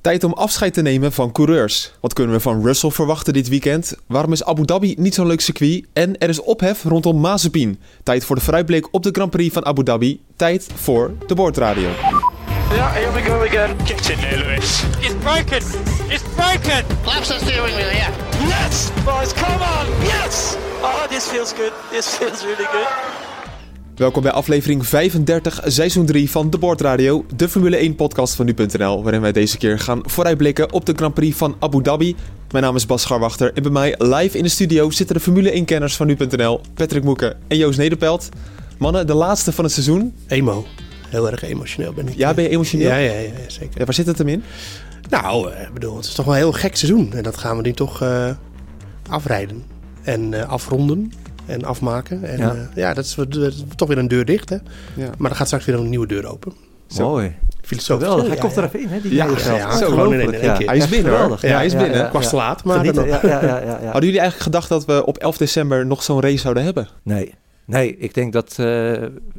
Tijd om afscheid te nemen van coureurs. Wat kunnen we van Russell verwachten dit weekend? Waarom is Abu Dhabi niet zo'n leuk circuit? En er is ophef rondom Mazepin. Tijd voor de vooruitblik op de Grand Prix van Abu Dhabi. Tijd voor de boordradio. Yeah, here we go again. Get in there, Lewis. It's broken! It's broken! Flaps the steering wheel, yeah. Yes, boys, come on. Yes. Oh, this feels good. This feels really good. Welkom bij aflevering 35, seizoen 3 van de Boordradio, de Formule 1 podcast van nu.nl, waarin wij deze keer gaan vooruitblikken op de Grand Prix van Abu Dhabi. Mijn naam is Bas Scharwachter en bij mij live in de studio zitten de Formule 1-kenners van nu.nl, Patrick Moeken en Joost Nederpelt. Mannen, de laatste van het seizoen. Emo. Heel erg emotioneel ben ik. Ja, ben je emotioneel? Ja, ja, ja, zeker. Ja, waar zit het hem in? Nou, eh, ik bedoel, het is toch wel een heel gek seizoen. En dat gaan we nu toch eh, afrijden. En eh, afronden. En afmaken. En Ja. ja, ja dat, is, dat is toch weer een deur dicht, hè. Ja. Maar er gaat straks weer een nieuwe deur open. Mooi. Filosofisch. Geweldig. Hij Ja, komt ja. er even in, hè? Die Ja, zelf. gewoon in één- keer. Hij is binnen, geweldig. Ja, hij is binnen. Ik was te laat, maar Genieten. dan- ja, ja, ja, ja, ja. Hadden jullie eigenlijk gedacht dat we op 11 december nog zo'n race zouden hebben? Nee. Nee, ik denk dat eh,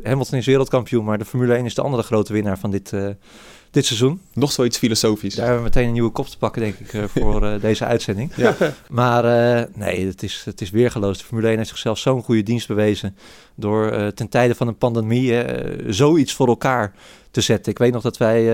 Hamilton is wereldkampioen, maar de Formule 1 is de andere grote winnaar van dit, eh, dit seizoen. Nog zoiets filosofisch. Daar hebben we meteen een nieuwe kop te pakken, denk ik, eh, voor eh, deze uitzending. Ja. Maar eh, nee, het is, het is weergeloos. De Formule 1 heeft zichzelf zo'n goede dienst bewezen door ten tijde van een pandemie zoiets voor elkaar te zetten. Ik weet nog dat wij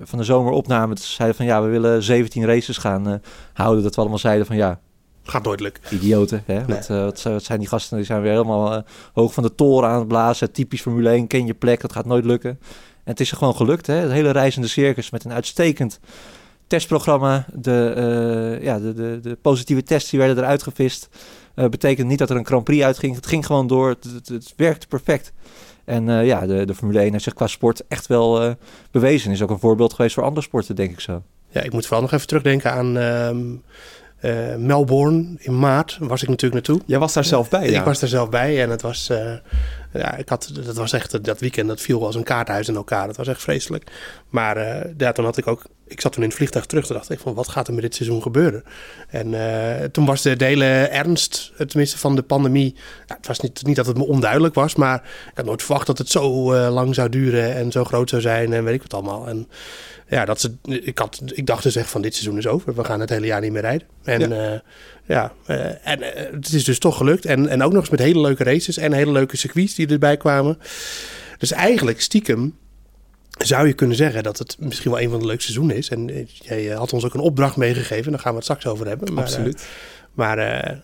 van de zomer opnamen, zeiden van ja, we willen 17 races gaan houden. Dat we allemaal zeiden van ja, Gaat nooit lukken. idioten. Hè? Wat, wat, wat zijn die gasten? Die zijn weer helemaal hoog van de toren aan het blazen. Typisch Formule 1, ken je plek, dat gaat nooit lukken. En het is er gewoon gelukt. Hè? Het hele reizende circus met een uitstekend testprogramma. De, eh, ja, de, de, de positieve tests die werden eruit gevist. Eh, betekent niet dat er een Grand Prix uitging. Het ging gewoon door. Het, het, het werkte perfect. En eh, ja, de, de Formule 1 heeft zich qua sport echt wel eh, bewezen. Is ook een voorbeeld geweest voor andere sporten, denk ik zo. Ja, ik moet vooral nog even terugdenken aan ehm, eh, Melbourne in maart. Was ik natuurlijk naartoe. Jij was daar zelf bij, ja. Ik was er zelf bij en het was, eh, ja, ik had, dat was echt, dat weekend, dat viel als een kaarthuis in elkaar. Dat was echt vreselijk. Maar eh, ja, toen had ik ook, ik zat toen in het vliegtuig terug, toen dacht ik van, wat gaat er met dit seizoen gebeuren? En eh, toen was de, de hele ernst, eh, tenminste van de pandemie, ja, het was niet, niet dat het me onduidelijk was, maar ik had nooit verwacht dat het zo eh, lang zou duren en zo groot zou zijn en weet ik wat allemaal. En ja, dat ze, ik, had, ik dacht dus echt van, dit seizoen is over, we gaan het hele jaar niet meer rijden. En Ja. en het is dus toch gelukt. En, en ook nog eens met hele leuke races en hele leuke circuits die erbij kwamen. Dus eigenlijk stiekem zou je kunnen zeggen dat het misschien wel een van de leukste seizoenen is. En eh, jij eh, had ons ook een opdracht meegegeven, daar gaan we het straks over hebben. Maar, eh, Absoluut. maar eh,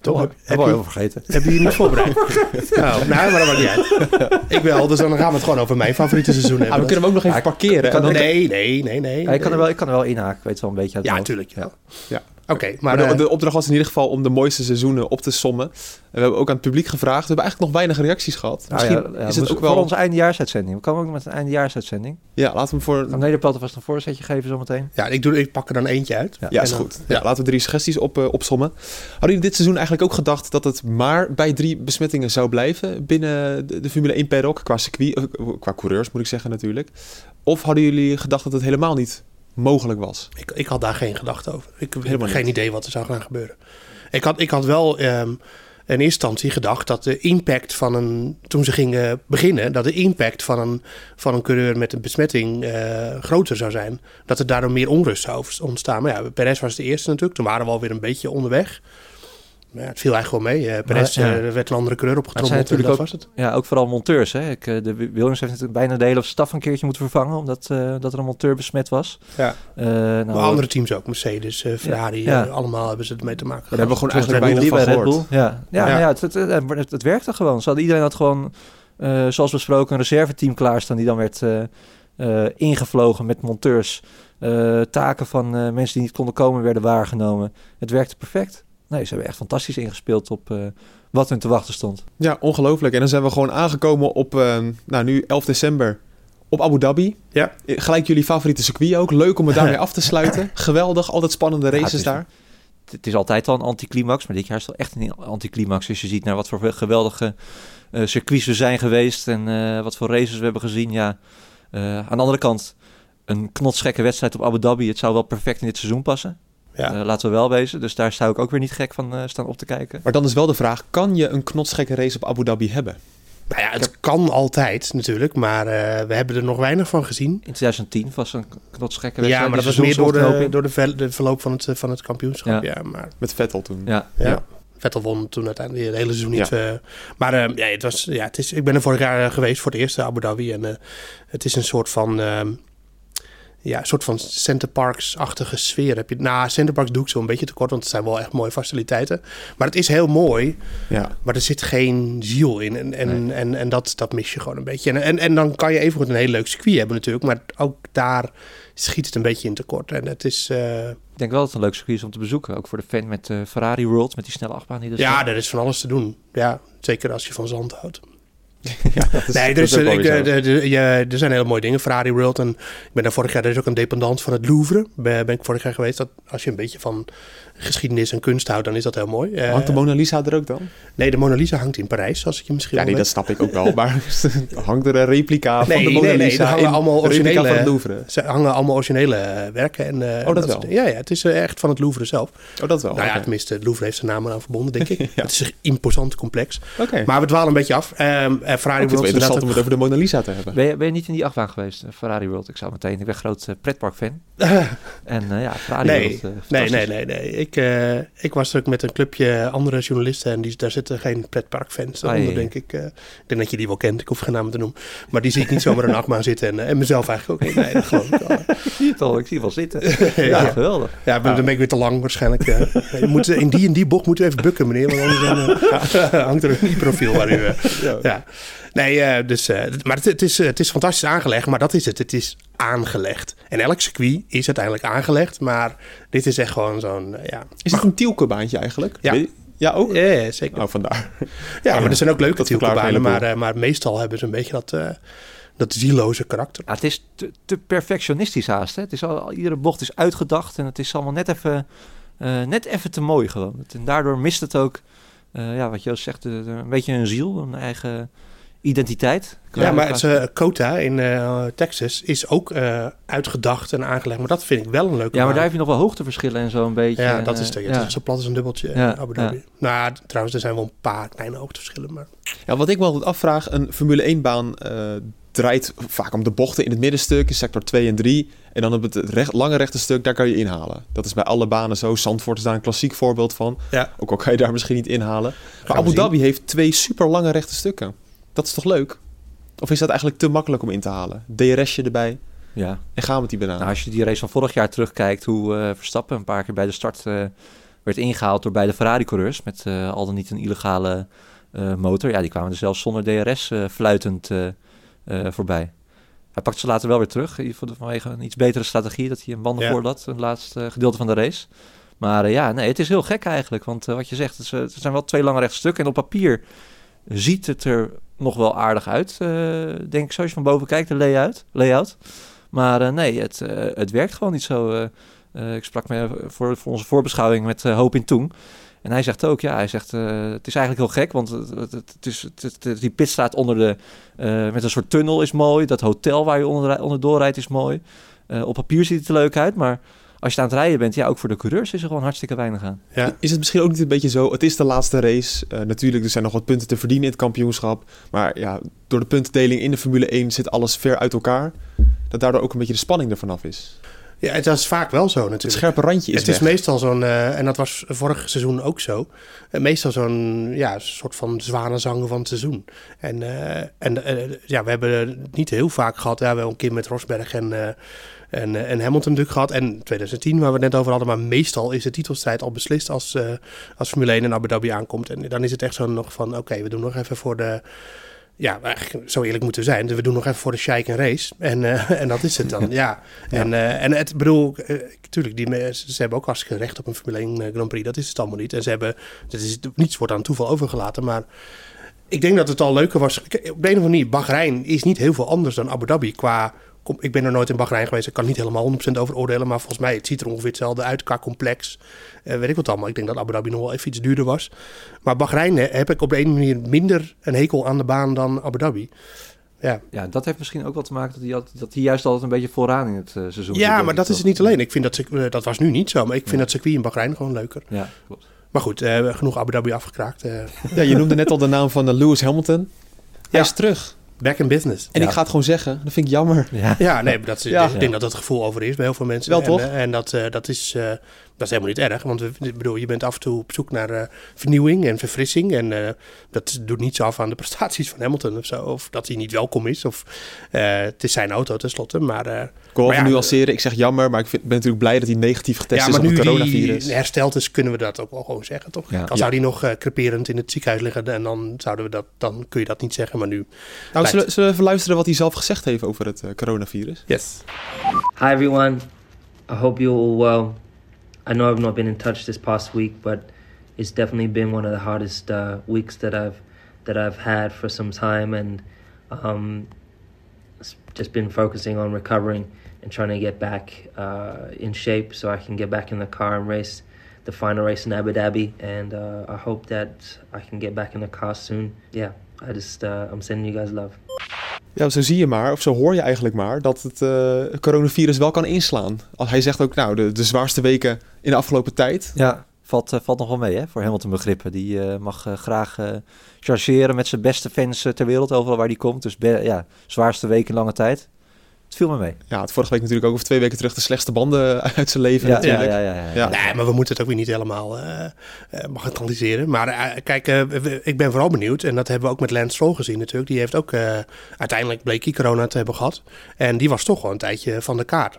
toch, Toch, heb, heb heb, je je, over vergeten. heb je je niet voorbereid? nou, nou, maar dat maakt niet uit. Ik wel, dus dan gaan we het gewoon over mijn favoriete seizoen Ah, hebben. we kunnen hem ook nog even parkeren. kan nee, nee, nee, nee. Ja, ik, kan er wel, ik kan er wel inhaken, ik weet het wel een beetje uit Ja, natuurlijk. Ja. Ja. Oké, Maar maar, de, eh, de opdracht was in ieder geval om de mooiste seizoenen op te sommen. En we hebben ook aan het publiek gevraagd. We hebben eigenlijk nog weinig reacties gehad. Nou Misschien ja, ja, is het ook wel... Voor onze eindejaarsuitzending. We komen ook met een eindejaarsuitzending. Ja, laten we hem voor... Kan Nederpelt alvast een voorzetje geven zometeen? ja, ik, doe, ik pak er dan eentje uit. Ja. Ja, is dan- goed. Ja, laten we drie suggesties op, eh, opsommen. Hadden jullie dit seizoen eigenlijk ook gedacht dat het maar bij drie besmettingen zou blijven binnen de, de Formule 1 paddock? Qua circuit, eh, qua coureurs moet ik zeggen natuurlijk. Of hadden jullie gedacht dat het helemaal niet mogelijk was? Ik, ik had daar geen gedachte over. Ik heb Helemaal geen idee wat er zou gaan gebeuren. Ik had, ik had wel ehm, in eerste instantie gedacht dat de impact van een. toen ze gingen beginnen, dat de impact van een, van een coureur met een besmetting eh, groter zou zijn. Dat er daardoor meer onrust zou ontstaan. Maar ja, Perez was de eerste natuurlijk. Toen waren we alweer een beetje onderweg. Ja, het viel eigenlijk wel mee. Eh, Perez ja. eh, er werd een andere zijn opgetrommeld. natuurlijk dat ook- was het. Ja, ook vooral monteurs. Hè? Ik, eh, de Williams heeft natuurlijk bijna de hele staf een keertje moeten vervangen. Omdat eh, dat er een monteur besmet was. Ja. Eh, nou, Maar andere teams ook. Mercedes, eh, Ferrari. Ja. allemaal hebben ze ermee te maken Daar hebben we gewoon eigenlijk Red van bij gehoord. Red Bull. Ja, ja, Ja. ja. het, het, het, het, het werkte gewoon. Ze hadden, iedereen had gewoon, eh, zoals besproken, een reserveteam klaarstaan. Die dan werd eh, eh, ingevlogen met monteurs. Eh, taken van eh, mensen die niet konden komen werden waargenomen. Het werkte perfect. Nee, ze hebben echt fantastisch ingespeeld op eh, wat hun te wachten stond. Ja, ongelooflijk. En dan zijn we gewoon aangekomen op, eh, nou nu 11 december, op Abu Dhabi. Ja. Gelijk jullie favoriete circuit ook. Leuk om het daarmee af te sluiten. Geweldig, altijd spannende races is- daar. het is altijd al een anticlimax, maar dit jaar is het wel echt een anticlimax. Als je ziet naar wat voor geweldige uh, circuits we zijn geweest en uh, wat voor races we hebben gezien. Ja, uh, aan de andere kant, een knotsgekke wedstrijd op Abu Dhabi. Het zou wel perfect in dit seizoen passen. Ja. laten we wel wezen. Dus daar zou ik ook weer niet gek van staan op te kijken. Maar dan is wel de vraag, kan je een knotsgekke race op Abu Dhabi hebben? Nou ja, het kan altijd natuurlijk, maar uh, we hebben er nog weinig van gezien. In 2010 was een knotsgekke wedstrijd. Ja, maar dat was meer door, de, door de, ver, de, verloop van het, van het kampioenschap. Ja. ja. maar... Met Vettel toen. Ja. ja. Vettel won toen uiteindelijk het hele seizoen niet. Ja. Uh, maar uh, ja, het was, ja, het is, ik ben er vorig jaar geweest voor het eerste Abu Dhabi. En het is een soort van ehm, ja, een soort van Center Parks-achtige sfeer heb je. Nou, Center Parks doe ik zo een beetje tekort, want het zijn wel echt mooie faciliteiten. Maar het is heel mooi, ja. maar er zit geen ziel in. En, en, en, en dat, dat mis je gewoon een beetje. En, en, en dan kan je even goed een heel leuk circuit hebben natuurlijk, maar ook daar schiet het een beetje in tekort. En het is... Uh... Ik denk wel dat het een leuk circuit is om te bezoeken. Ook voor de fan met uh, Ferrari World, met die snelle achtbaan die er Ja, er is van alles te doen. Ja, zeker als je van zand houdt. ja, is, nee, er, is, ik, de, de, ja, er zijn hele mooie dingen. Ferrari World. En ik ben daar vorig jaar, er is ook een dependant van het Louvre. Ben, ben ik vorig jaar geweest. Dat als je een beetje van geschiedenis en kunst houdt, dan is dat heel mooi. Hangt de Mona Lisa er ook dan? Nee, de Mona Lisa hangt in Parijs, zoals ik je misschien Ja, nee, dat snap ik ook wel. maar hangt er een replica nee, van de Mona nee, nee, Lisa hangen allemaal originele, van het Louvre? Ze hangen allemaal originele werken. En, uh, oh, dat, wel? Ja, ja, het is echt van het Louvre zelf. Oh, dat wel? Nou ja, tenminste, het Louvre heeft zijn naam aan verbonden, denk ik. ja. Het is een imposant complex. Okay. Maar we dwalen een beetje af. Um, uh, Ferrari World... Het is interessant om het over de Mona Lisa te hebben. Ben je, ben je niet in die achtbaan geweest, Ferrari World? Ik zou meteen... Ik ben groot uh, pretpark-fan. en ja, Ferrari nee, World... nee, nee, nee, nee. Ik, ik was ook met een clubje andere journalisten en die, daar zitten geen pretparkfans onder, denk ik. Uh, ik denk dat je die wel kent, ik hoef geen namen te noemen. Maar die zie ik niet zomaar een achtbaan zitten en, en mezelf eigenlijk ook niet. Nee, dat geloof ik wel. zie je het al, ik zie wel zitten. ja, ja, geweldig. Ja, dan ben ik weer te lang waarschijnlijk. Je moet, in die en die bocht moet u even bukken, meneer, want anders dan, hangt er een profiel waar u... ja. Nee, uh, dus, uh, maar het, het, is, het is fantastisch aangelegd, maar dat is het. Het is aangelegd. En elk circuit is uiteindelijk aangelegd, maar dit is echt gewoon zo'n, uh, ja. Is het een tielkebaantje eigenlijk? Ja. Ja, ook? Ja, zeker. Oh, vandaar. Ja, maar er zijn ook leuke tielkebanen, maar, maar meestal hebben ze een beetje dat dat zieloze karakter. Ja, het is te, te, perfectionistisch haast. Hè? Het is al, iedere bocht is uitgedacht en het is allemaal net even, uh, net even te mooi gewoon. En daardoor mist het ook, uh, ja, wat Joost zegt, een beetje een ziel, een eigen identiteit. Ja, maar het, uh, Kota in uh, Texas is ook uh, uitgedacht en aangelegd. Maar dat vind ik wel een leuke Ja, maar daar heb je nog wel hoogteverschillen en zo een beetje. Ja, dat is het. Ja. Zo plat als een dubbeltje ja, Abu Dhabi. Ja. Nou, trouwens, er zijn wel een paar kleine hoogteverschillen. Maar... Ja, wat ik wel afvraag, een Formule 1-baan draait vaak om de bochten in het middenstuk, in sector 2 en 3. En dan op het recht, lange rechte stuk, daar kan je inhalen. Dat is bij alle banen zo. Zandvoort is daar een klassiek voorbeeld van. Ja. Ook al kan je daar misschien niet inhalen. Maar Abu Dhabi heeft twee super lange rechte stukken. Dat is toch leuk? Of is dat eigenlijk te makkelijk om in te halen? DRSje erbij. Ja. En gaan we met die banaan. Nou, als je die race van vorig jaar terugkijkt, hoe uh, Verstappen een paar keer bij de start uh, werd ingehaald door beide Ferrari-coureurs met uh, al dan niet een illegale motor. Ja, die kwamen er zelfs zonder DRS fluitend voorbij. Hij pakt ze later wel weer terug, vanwege een iets betere strategie, dat hij een banden ja. voor had, het laatste gedeelte van de race. Maar ja, nee, het is heel gek eigenlijk, want wat je zegt, het, het zijn wel twee lange rechtstukken en op papier ziet het er nog wel aardig uit, uh, denk ik. Zoals je van boven kijkt, de layout. layout. Maar uh, nee, het, uh, het werkt gewoon niet zo. ik sprak me voor, voor onze voorbeschouwing met Hoop in Toen. En hij zegt ook, ja, hij zegt, het is eigenlijk heel gek, want het, het, het is, het, die pit staat onder de, met een soort tunnel is mooi. Dat hotel waar je onder, onderdoor rijdt is mooi. op papier ziet het er leuk uit, maar als je aan het rijden bent, ja, ook voor de coureurs is er gewoon hartstikke weinig aan. Ja. Is het misschien ook niet een beetje zo, het is de laatste race. Uh, natuurlijk, er zijn nog wat punten te verdienen in het kampioenschap. Maar ja, door de puntendeling in de Formule 1 zit alles ver uit elkaar. Dat daardoor ook een beetje de spanning er vanaf is. Ja, het is vaak wel zo natuurlijk. Het scherpe randje is Het is meestal zo'n, uh, en dat was vorig seizoen ook zo, uh, meestal zo'n ja, soort van zwanenzang van het seizoen. En, uh, en ja, we hebben het niet heel vaak gehad. Ja, we hebben een keer met Rosberg en en, en Hamilton natuurlijk gehad. En 2010, waar we het net over hadden. Maar meestal is de titelstrijd al beslist als, als Formule 1 in Abu Dhabi aankomt. En dan is het echt zo nog van, oké, we doen nog even voor de... Ja, eigenlijk zo eerlijk moeten we zijn. We doen nog even voor de Sheik een race. En, uh, en dat is het dan, ja. En, uh, en het bedoel, natuurlijk, die, ze hebben ook hartstikke recht op een Formule 1 Grand Prix. Dat is het allemaal niet. En ze hebben, het is, niets wordt aan toeval overgelaten. Maar ik denk dat het al leuker was. Op de een of andere manier, Bahrein is niet heel veel anders dan Abu Dhabi qua kom, ik ben er nooit in Bahrein geweest. Ik kan niet helemaal 100% over oordelen. Maar volgens mij, het ziet er ongeveer hetzelfde uit qua complex. Eh, weet ik wat allemaal. Ik denk dat Abu Dhabi nog wel even iets duurder was. Maar Bahrein heb ik op de ene manier minder een hekel aan de baan dan Abu Dhabi. Ja, Ja, dat heeft misschien ook wel te maken dat hij, altijd, dat hij juist altijd een beetje vooraan in het eh, seizoen zit, ja maar dat is het niet alleen. Ik vind dat, eh, dat was nu niet zo. Maar ik vind Ja. dat circuit in Bahrein gewoon leuker. Ja, klopt. Maar goed, eh, genoeg Abu Dhabi afgekraakt. eh. Ja, je noemde net al de naam van Lewis Hamilton. Hij Ja. is terug. Back in business. En Ja. ik ga het gewoon zeggen. Dat vind ik jammer. Ja. Ja, nee, maar dat, is- Ja. ik denk dat dat het gevoel over is bij heel veel mensen. Wel en, toch? eh, En dat, eh, dat, is, eh, dat is helemaal niet erg. Want we, ik bedoel, je bent af en toe op zoek naar eh, vernieuwing en verfrissing. En eh, dat doet niet zo af aan de prestaties van Hamilton of zo. Of dat hij niet welkom is. Of, eh, het is zijn auto tenslotte. Maar, eh, Ik wil Maar ja, nuanceren. Ik zeg jammer, maar ik vind- ben natuurlijk blij dat hij negatief getest ja, is maar op nu het die coronavirus. hersteld is, kunnen we dat ook wel gewoon zeggen, toch? Ja. Dan zou hij nog eh creperend in het ziekenhuis liggen en dan, zouden we dat, dan kun je dat niet zeggen. Maar nu, Nou, zullen, zullen we even luisteren wat hij zelf gezegd heeft over het eh, coronavirus? yes. Hi everyone. I hope you're all well. I know I've not been in touch this past week, but it's definitely been one of the hardest uh, weeks that I've that I've had for some time, and um, it's just been focusing on recovering and trying to get back uh, in shape so I can get back in the car and race the final race in Abu Dhabi. And uh, I hope that I can get back in the car soon. Yeah, I just uh, I'm sending you guys love. Ja, zo zie je maar, of zo hoor je eigenlijk maar, dat het eh, coronavirus wel kan inslaan. Als Hij zegt ook, nou, de, de zwaarste weken in de afgelopen tijd. Ja, valt, eh, valt nog wel mee hè, voor Hamilton begrippen. Die eh, mag graag eh, chargeren met zijn beste fans ter wereld, overal waar die komt. Dus ja, zwaarste week in lange tijd. Het viel me mee. Ja, het vorige week natuurlijk ook, of twee weken terug, de slechtste banden uit zijn leven Ja, ja, natuurlijk. ja, ja, ja, Ja. Nee, maar we moeten het ook weer niet helemaal eh eh, bagatelliseren. Maar eh, kijk, ik ben vooral benieuwd. En dat hebben we ook met Lance Stroll gezien natuurlijk. Die heeft ook eh, uiteindelijk bleek hij corona te hebben gehad. En die was toch wel een tijdje van de kaart.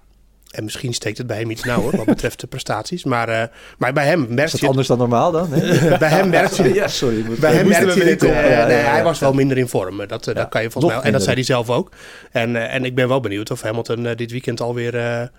En misschien steekt het bij hem iets nauwer wat betreft de prestaties. Maar, eh, maar bij hem Is merk dat je... anders dan normaal dan? bij hem merk je... ja, sorry. Bij hem moesten merk we je het, eh. Ja, nee, ja, hij was wel minder in vorm. Dat, eh, dat kan je volgens mij. En dat zei hij zelf ook. En, en ik ben wel benieuwd of Hamilton dit weekend alweer,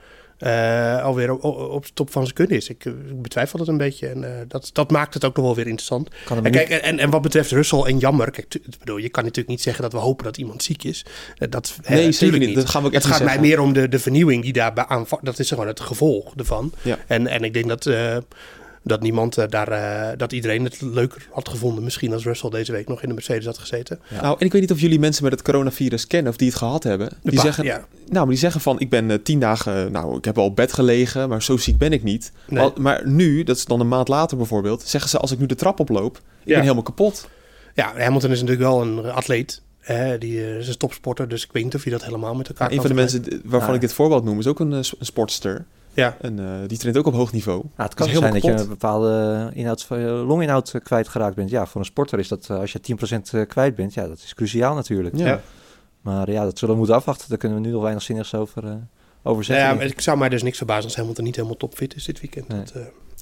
eh alweer op, op de top van zijn kunnen is. Ik, eh, ik betwijfel het een beetje. En eh, dat, dat maakt het ook nog wel weer interessant. En, kijk, en, en wat betreft Russell en Jammer, kijk, ik bedoel, je kan natuurlijk niet zeggen dat we hopen dat iemand ziek is. Dat, Nee, zeker natuurlijk niet. Dat gaan we ook Het gaat mij meer om de, de vernieuwing die daarbij aan. Dat is gewoon het gevolg ervan. Ja. En, en ik denk dat, dat niemand eh, daar, eh, dat iedereen het leuker had gevonden. Misschien als Russell deze week nog in de Mercedes had gezeten. Nou, en ik weet niet of jullie mensen met het coronavirus kennen of die het gehad hebben. Die zeggen, ja. nou, maar die zeggen van, ik ben eh, tien dagen, nou, ik heb op bed gelegen, maar zo ziek ben ik niet. Nee. Al- maar nu, dat is dan een maand later bijvoorbeeld, zeggen ze, als ik nu de trap oploop, ik Ja. ben helemaal kapot. Ja, Hamilton is natuurlijk wel een atleet. hè, die is een topsporter, dus ik weet niet of je dat helemaal met elkaar Nou, een van de mensen waarvan Ja. ik dit voorbeeld noem, is ook een sportster. Ja, En eh, die traint ook op hoog niveau. Nou, het kan zijn dat je een bepaalde inhoud, eh, longinhoud eh, kwijtgeraakt bent. Ja, voor een sporter is dat, als je 10% eh, kwijt bent, ja, dat is cruciaal natuurlijk. Ja. Ja. Maar ja, dat zullen we moeten afwachten. Daar kunnen we nu nog weinig zinnigs over, eh over zeggen. ja denk maar ik. zou mij dus niks verbazen als Hamilton niet helemaal topfit is dit weekend. Nee. Dat,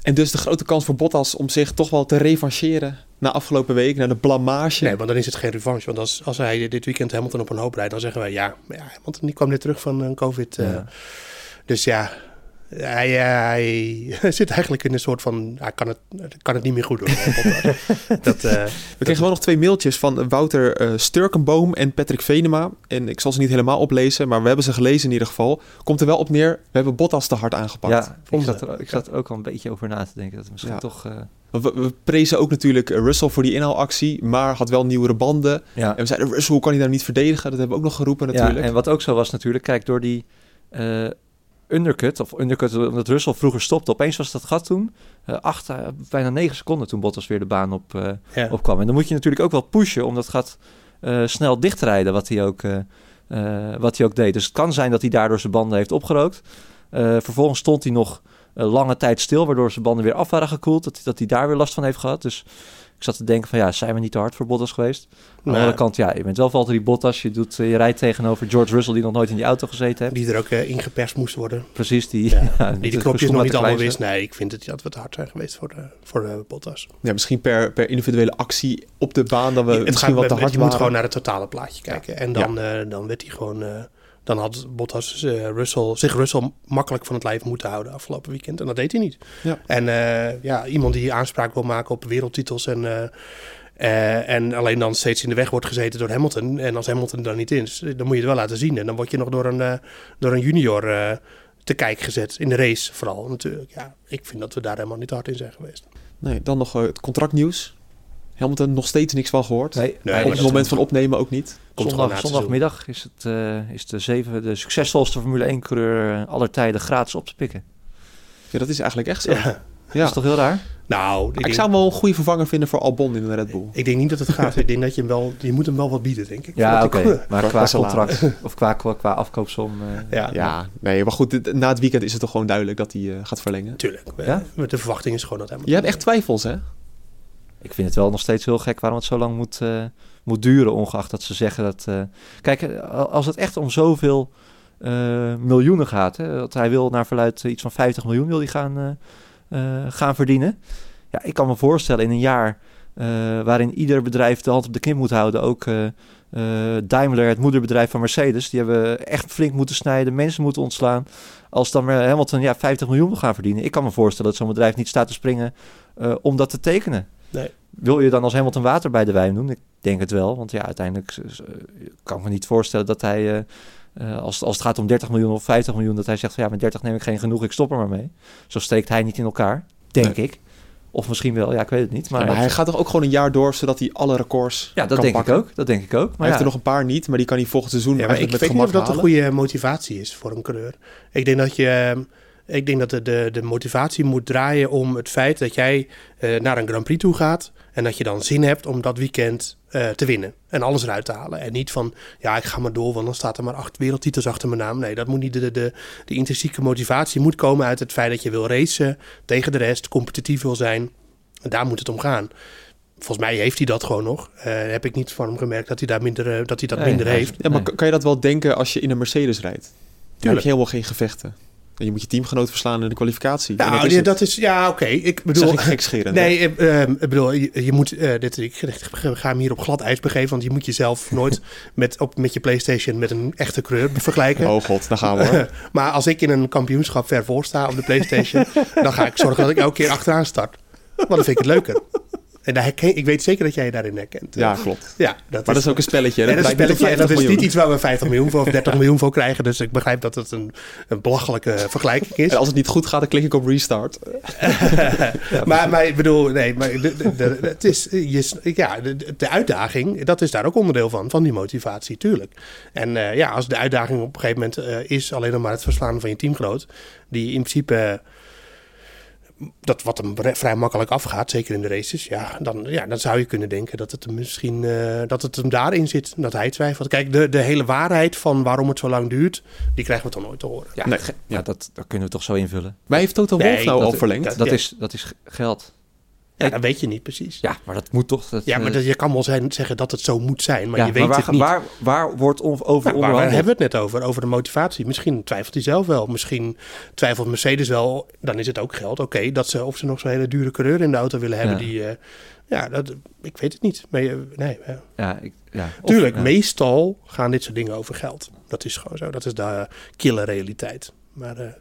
En dus de grote kans voor Bottas om zich toch wel te revancheren na afgelopen week, na de blamage. nee, want dan is het geen revanche. Want als, als hij dit weekend Hamilton op een hoop rijdt, dan zeggen wij ja. Maar ja Hamilton die kwam net terug van een COVID. eh, Ja. Dus ja, hij, eh, hij zit eigenlijk in een soort van... Hij kan het, kan het niet meer goed doen. dat, eh, We kregen wel nog twee mailtjes van Wouter eh, Sturkenboom en Patrick Venema. En ik zal ze niet helemaal oplezen, maar we hebben ze gelezen in ieder geval. Komt er wel op neer, we hebben Bottas te hard aangepakt. Ja, ik zat, er, ik zat er ook al een beetje over na te denken. Dat het misschien Ja. toch... eh, We, we prezen ook natuurlijk eh, Russell voor die inhaalactie, maar had wel nieuwere banden. ja. En we zeiden, Russell, hoe kan hij nou niet verdedigen? Dat hebben we ook nog geroepen natuurlijk. Ja, en wat ook zo was natuurlijk, kijk, door die eh, undercut, of undercut omdat Russell vroeger stopte, opeens was dat gat toen eh, acht, eh, bijna negen seconden toen Bottas weer de baan op, ja. opkwam. En dan moet je natuurlijk ook wel pushen om dat gat snel dichtrijden, wat hij, ook, wat hij ook deed. Dus het kan zijn dat hij daardoor zijn banden heeft opgerookt. Vervolgens stond hij nog lange tijd stil, waardoor zijn banden weer af waren gekoeld, dat, hij- dat hij daar weer last van heeft gehad. Dus ik zat te denken van ja, zijn we niet te hard voor Bottas geweest? Aan de Nou, andere kant, ja, je bent wel Valtteri Bottas. Je, doet, eh, je rijdt tegenover George Russell, die nog nooit in die auto gezeten heeft. die er ook eh, ingeperst moest worden. Precies, die... Ja, ja, Die de knopjes nog niet allemaal wist. Nee, ik vind het, dat we te hard zijn geweest voor, de, voor de Bottas. Ja, misschien per, per individuele actie op de baan dat we het misschien gaat, wat te je hard moet waren. gewoon naar het totale plaatje kijken. En dan, eh, dan werd hij gewoon... dan had Bottas eh, Russell, zich Russell makkelijk van het lijf moeten houden afgelopen weekend. En dat deed hij niet. Ja. En eh, ja, iemand die aanspraak wil maken op wereldtitels en, eh, en alleen dan steeds in de weg wordt gezeten door Hamilton. En als Hamilton er dan niet in is, dan moet je het wel laten zien. En dan word je nog door een, door een junior te kijk gezet. In de race vooral natuurlijk. Ja, ik vind dat we daar helemaal niet hard in zijn geweest. Nee, dan nog het contractnieuws. Hamilton nog steeds niks van gehoord. Nee, Nee, Op het moment van opnemen ook niet. Komt zondag, zondagmiddag is, het, eh, is de, zeven, de succesvolste Formule 1-coureur aller tijden gratis op te pikken. Ja, dat is eigenlijk echt zo. Ja. Ja. Dat is toch heel raar? Nou, ik Ik denk, zou hem wel een goede vervanger vinden voor Albon in de Red Bull. ik denk niet dat het gaat. ik denk dat je hem wel... Je moet hem wel wat bieden, denk ik. Ja, oké. Maar Qua- contract of qua, qua, qua afkoopsom... eh, Ja, Ja, nee, maar goed, dit- na het weekend is het toch gewoon duidelijk dat hij eh, gaat verlengen. natuurlijk. Ja? De verwachting is gewoon dat hij... Je hebt echt twijfels, hè? Ik vind het wel nog steeds heel gek waarom het zo lang moet, eh, moet duren, ongeacht dat ze zeggen dat... eh, Kijk, eh, als het echt om zoveel miljoenen gaat, hè, dat hij wil naar verluid iets van 50 miljoen wil hij gaan, gaan verdienen. Ja, ik kan me voorstellen in een jaar waarin ieder bedrijf de hand op de knip moet houden, ook Daimler, het moederbedrijf van Mercedes, die hebben echt flink moeten snijden, mensen moeten ontslaan. Als dan Hamilton ja, 50 miljoen wil gaan verdienen, ik kan me voorstellen dat zo'n bedrijf niet staat te springen om dat te tekenen. Nee. Wil je dan als Hamilton water bij de wijn doen? Ik denk het wel, want ja, uiteindelijk eh, kan ik me niet voorstellen dat hij, eh, eh, als, als het gaat om 30 miljoen of 50 miljoen, dat hij zegt van ja, met 30 neem ik geen genoeg, ik stop er maar mee. Zo steekt hij niet in elkaar, denk Nee. ik. Of misschien wel, ja, ik weet het niet. Maar, Maar, hij gaat toch ook gewoon een jaar door, zodat hij alle records ja, dat kan denk pakken? ik ook. Dat denk ik ook. hij Maar heeft ja, er nog een paar niet, maar die kan hij volgend seizoen Ja, maar ik eigenlijk weet met niet of dat een goede motivatie is voor een coureur. Ik denk dat je... Ik denk dat de, de, de motivatie moet draaien om het feit dat jij eh, naar een Grand Prix toe gaat. En dat je dan zin hebt om dat weekend eh, te winnen. En alles eruit te halen. En niet van, ja, ik ga maar door, want dan staat er maar acht wereldtitels achter mijn naam. Nee, dat moet niet. De, de, de, de intrinsieke motivatie moet komen uit het feit dat je wil racen tegen de rest, competitief wil zijn. En daar moet het om gaan. Volgens mij heeft hij dat gewoon nog. Eh, heb ik niet van hem gemerkt dat hij, daar minder, eh, dat, hij dat Nee, minder heeft. Ja, maar Nee. kan- je dat wel denken als je in een Mercedes rijdt? Dan heb je helemaal geen gevechten. En je moet je teamgenoot verslaan in de kwalificatie. Nou, dat is ja, het. dat is, ja, oké. Ik bedoel, gekscherend. Nee, eh, eh, ik bedoel, je, je moet, eh, dit, ik ga hem hier op glad ijs begeven, want je moet jezelf nooit met, op, met je PlayStation met een echte kleur vergelijken. Oh god, daar gaan we hoor. maar als ik in een kampioenschap ver voor sta op de PlayStation, dan ga ik zorgen dat ik elke keer achteraan start. Want dan vind ik het leuker. En daar herken, ik weet zeker dat jij je daarin herkent. Ja, klopt. ja Maar dat is ook een spelletje. dat is, een spelletje, en dat 50 is niet iets waar we 50 miljoen voor of 30 miljoen voor krijgen. Dus ik begrijp dat het een, een belachelijke vergelijking is. En als het niet goed gaat, dan klik ik op restart. maar, maar ik bedoel, nee, maar de, de, de- het is, je, ja, de, uitdaging, dat is daar ook onderdeel van, van die motivatie, tuurlijk. En eh, ja, als de uitdaging op een gegeven moment eh, is alleen nog maar het verslaan van je teamgenoot, die in principe, dat wat hem vrij makkelijk afgaat, zeker in de races, ja, dan, ja, dan zou je kunnen denken dat het hem misschien, eh, dat het hem daarin zit, dat hij twijfelt. Kijk, de, de hele waarheid van waarom het zo lang duurt, die krijgen we toch nooit te horen. ja, Nee. ge- ja, dat, dat kunnen we toch zo invullen. Maar heeft Toto Wolff Nee, nou dat- al verlengd? dat- Dat, Ja. is, dat is geld. Ja, dat weet je niet precies. Ja, maar dat moet toch... Dat, Ja, maar eh, dat, je kan wel zijn, zeggen dat het zo moet zijn, maar ja, je weet waar, het niet. Waar, waar wordt over Nou, waar, waar onderhandeld? hebben we het net over? Over de motivatie. Misschien twijfelt hij zelf wel. Misschien twijfelt Mercedes wel. Dan is het ook geld. Oké, dat ze of ze nog zo'n hele dure coureur in de auto willen hebben. Ja. Die, eh, ja, dat, ik weet het niet. Maar, nee, eh, Ja, ik, ja. Tuurlijk, ja. meestal gaan dit soort dingen over geld. Dat is gewoon zo. Dat is de uh, killer realiteit. Maar eh,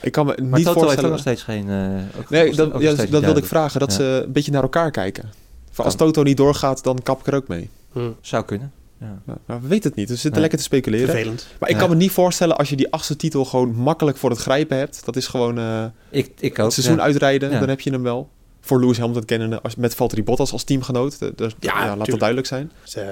Ik kan me Maar niet Toto heeft ook voorstellen... nog steeds geen... eh, ook- Nee, dat, ja, steeds dat wilde ik vragen. Dat Ja. ze een beetje naar elkaar kijken. Van als. Toto niet doorgaat, dan kap ik er ook mee. hm, Zou kunnen. Ja. Maar, maar we weten het niet. Dus we zitten Nee. lekker te speculeren. vervelend. Maar ik Ja. kan me niet voorstellen als je die achtste titel gewoon makkelijk voor het grijpen hebt. Dat is gewoon eh, Ik, ik ook. het seizoen ja. uitrijden. Ja. Dan heb je hem wel. Voor Lewis Hamilton kennen als, met Valtteri Bottas als teamgenoot. De- de- Ja, ja, laat dat duidelijk zijn. Dus, eh,